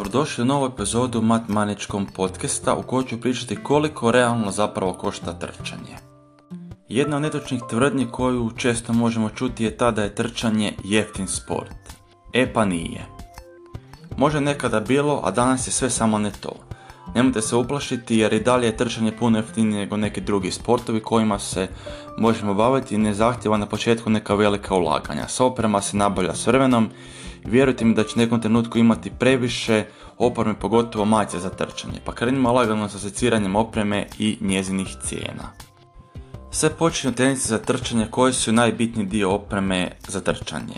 dobrodošli u novu epizodu Matmaničkom podcasta u kojoj ću pričati koliko realno zapravo košta trčanje. Jedna od netočnih tvrdnji koju često možemo čuti je ta da je trčanje jeftin sport. E pa nije. Može nekada bilo, a danas je sve samo ne to. Nemojte se uplašiti jer i dalje je trčanje puno jeftinije nego neki drugi sportovi kojima se možemo baviti i ne zahtjeva na početku neka velika ulaganja. S oprema se nabavlja s vremenom Vjerujte mi da će u nekom trenutku imati previše opreme, pogotovo majice za trčanje, pa krenimo lagano sa seciranjem opreme i njezinih cijena. Sve počinju tenice za trčanje koje su najbitniji dio opreme za trčanje.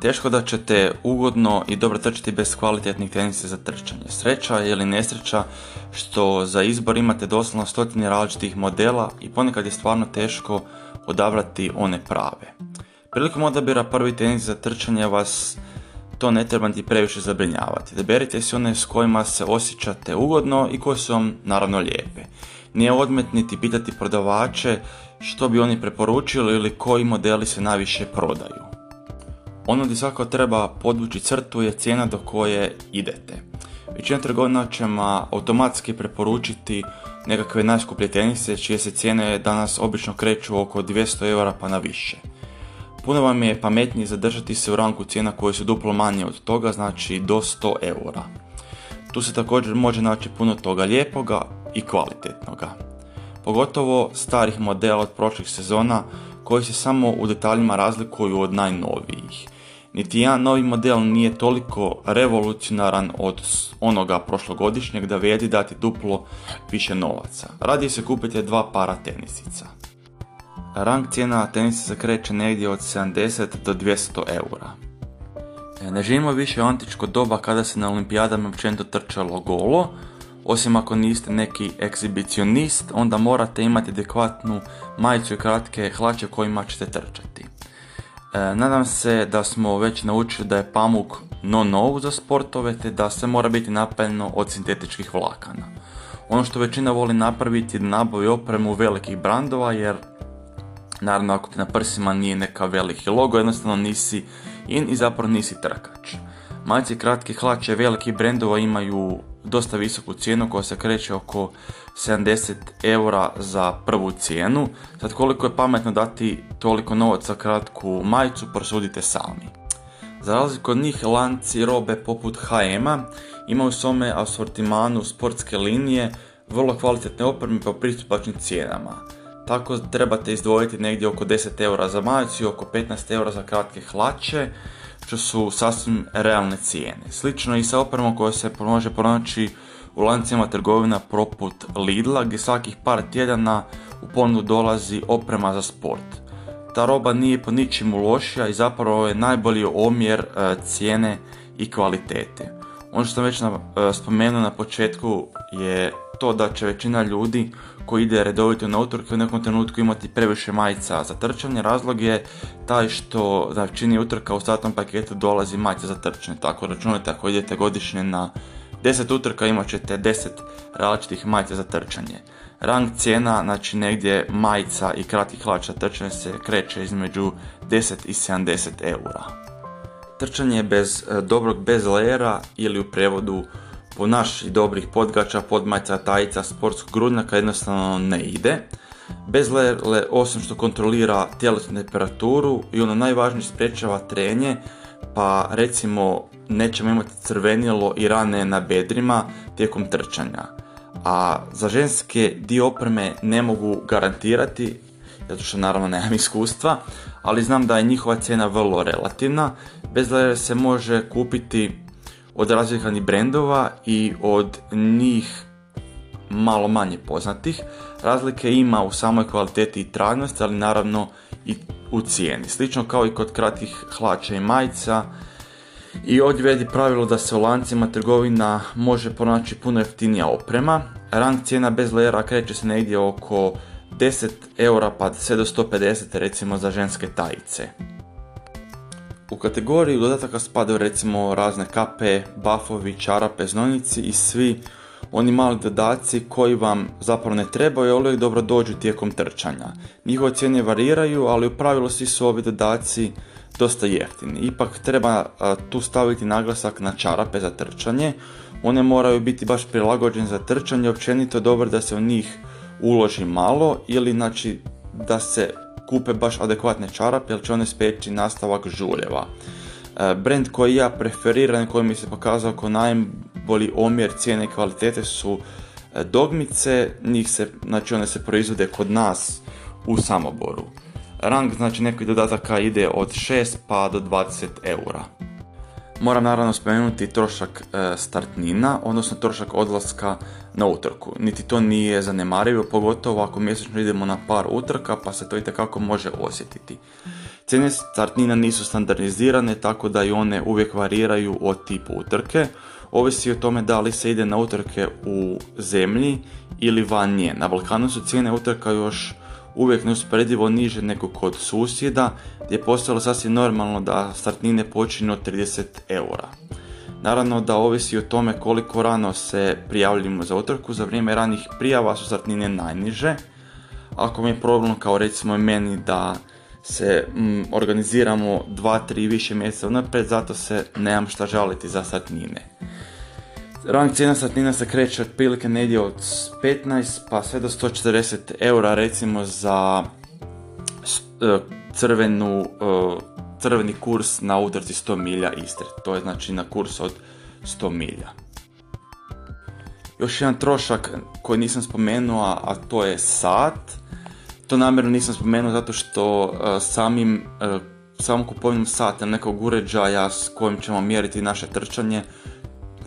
Teško da ćete ugodno i dobro trčati bez kvalitetnih tenisa za trčanje. Sreća ili nesreća što za izbor imate doslovno stotine različitih modela i ponekad je stvarno teško odabrati one prave. Prilikom odabira prvi tenis za trčanje vas to ne treba ti previše zabrinjavati. Deberite si one s kojima se osjećate ugodno i koje su vam naravno lijepe. Nije odmet niti pitati prodavače što bi oni preporučili ili koji modeli se najviše prodaju. Ono gdje svako treba podvući crtu je cijena do koje idete. Većina trgovina će automatski preporučiti nekakve najskuplje tenise čije se cijene danas obično kreću oko 200 eura pa na više puno vam je pametnije zadržati se u ranku cijena koje su duplo manje od toga, znači do 100 eura. Tu se također može naći puno toga lijepoga i kvalitetnoga. Pogotovo starih modela od prošlih sezona koji se samo u detaljima razlikuju od najnovijih. Niti jedan novi model nije toliko revolucionaran od onoga prošlogodišnjeg da vrijedi dati duplo više novaca. Radi se kupite dva para tenisica. Rang cijena na se kreće negdje od 70 do 200 eura. E, ne živimo više u antičko doba kada se na olimpijadama općenito trčalo golo, osim ako niste neki egzibicionist, onda morate imati adekvatnu majicu i kratke hlače kojima ćete trčati. E, nadam se da smo već naučili da je pamuk no no za sportove te da se mora biti napaljeno od sintetičkih vlakana. Ono što većina voli napraviti je da nabavi opremu velikih brandova jer Naravno, ako ti na prsima nije neka veliki logo, jednostavno nisi in i zapravo nisi trkač. Majice kratke hlače velikih brendova imaju dosta visoku cijenu koja se kreće oko 70 eura za prvu cijenu. Sad koliko je pametno dati toliko novaca kratku majicu prosudite sami. Za razliku od njih lanci robe poput HM-a imaju u svome asortimanu sportske linije vrlo kvalitetne opreme po pristupačnim cijenama tako trebate izdvojiti negdje oko 10 eura za majicu i oko 15 eura za kratke hlače, što su sasvim realne cijene. Slično i sa opremom koja se može pronaći u lancima trgovina proput Lidla, gdje svakih par tjedana u ponudu dolazi oprema za sport. Ta roba nije po ničemu lošija i zapravo je najbolji omjer e, cijene i kvalitete. Ono što sam već e, spomenuo na početku je to da će većina ljudi koji ide redovito na utrke u nekom trenutku imati previše majica za trčanje. Razlog je taj što za većini utrka u statnom paketu dolazi majica za trčanje. Tako računajte ako idete godišnje na 10 utrka imat ćete 10 različitih majica za trčanje. Rang cijena, znači negdje majica i hlač hlača trčanje se kreće između 10 i 70 eura. Trčanje bez e, dobrog bez lejera ili u prevodu naših dobrih podgača, podmajca, tajica, sportskog grudnjaka jednostavno ne ide. Bez osim što kontrolira tjelesnu temperaturu i ono najvažnije sprečava trenje, pa recimo nećemo imati crvenilo i rane na bedrima tijekom trčanja. A za ženske dio opreme ne mogu garantirati, zato što naravno nemam iskustva, ali znam da je njihova cijena vrlo relativna. Bezlele se može kupiti od razvijekanih brendova i od njih malo manje poznatih. Razlike ima u samoj kvaliteti i trajnosti, ali naravno i u cijeni. Slično kao i kod kratkih hlača i majica, i vedi pravilo da se u lancima trgovina može pronaći puno jeftinija oprema. Rang cijena bez lejera kreće se negdje oko 10 eura pa sve do 150 recimo za ženske tajice kategoriju dodataka spadaju recimo razne kape, buffovi, čarape, znojnici i svi oni mali dodaci koji vam zapravo ne trebaju, ali uvijek dobro dođu tijekom trčanja. Njihove cijene variraju, ali u pravilu svi su ovi dodaci dosta jeftini. Ipak treba tu staviti naglasak na čarape za trčanje. One moraju biti baš prilagođene za trčanje, općenito je dobro da se u njih uloži malo ili znači da se kupe baš adekvatne čarape jer će one speći nastavak žuljeva. E, Brand koji ja preferiram, i koji mi se pokazao kao najbolji omjer cijene i kvalitete su e, dogmice, njih se, znači one se proizvode kod nas u Samoboru. Rang znači nekih dodataka ide od 6 pa do 20 eura. Moram naravno spomenuti trošak e, startnina, odnosno trošak odlaska na utrku. Niti to nije zanemarivo, pogotovo ako mjesečno idemo na par utrka, pa se to itekako može osjetiti. Cijene startnina nisu standardizirane, tako da i one uvijek variraju od tipu utrke. Ovisi o tome da li se ide na utrke u zemlji ili van nje. Na Balkanu su cijene utrka još uvijek neusporedivo niže nego kod susjeda gdje je postalo sasvim normalno da startnine počinju od 30 eura. Naravno da ovisi o tome koliko rano se prijavljujemo za utrku, za vrijeme ranih prijava su startnine najniže. Ako mi je problem kao recimo i meni da se mm, organiziramo 2-3 više mjeseca unaprijed, zato se nemam šta žaliti za startnine. Rang cijena satnina se kreće otprilike negdje od 15 pa sve do 140 eura recimo za e, crvenu, e, crveni kurs na udarci 100 milja Istre. To je znači na kurs od 100 milja. Još jedan trošak koji nisam spomenuo, a to je sat. To namjerno nisam spomenuo zato što e, samim, samom kupovnim sata nekog uređaja s kojim ćemo mjeriti naše trčanje,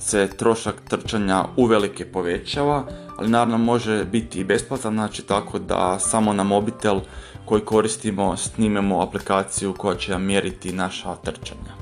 se trošak trčanja uvelike povećava, ali naravno može biti i besplatan, znači tako da samo na mobitel koji koristimo snimemo aplikaciju koja će mjeriti naša trčanja.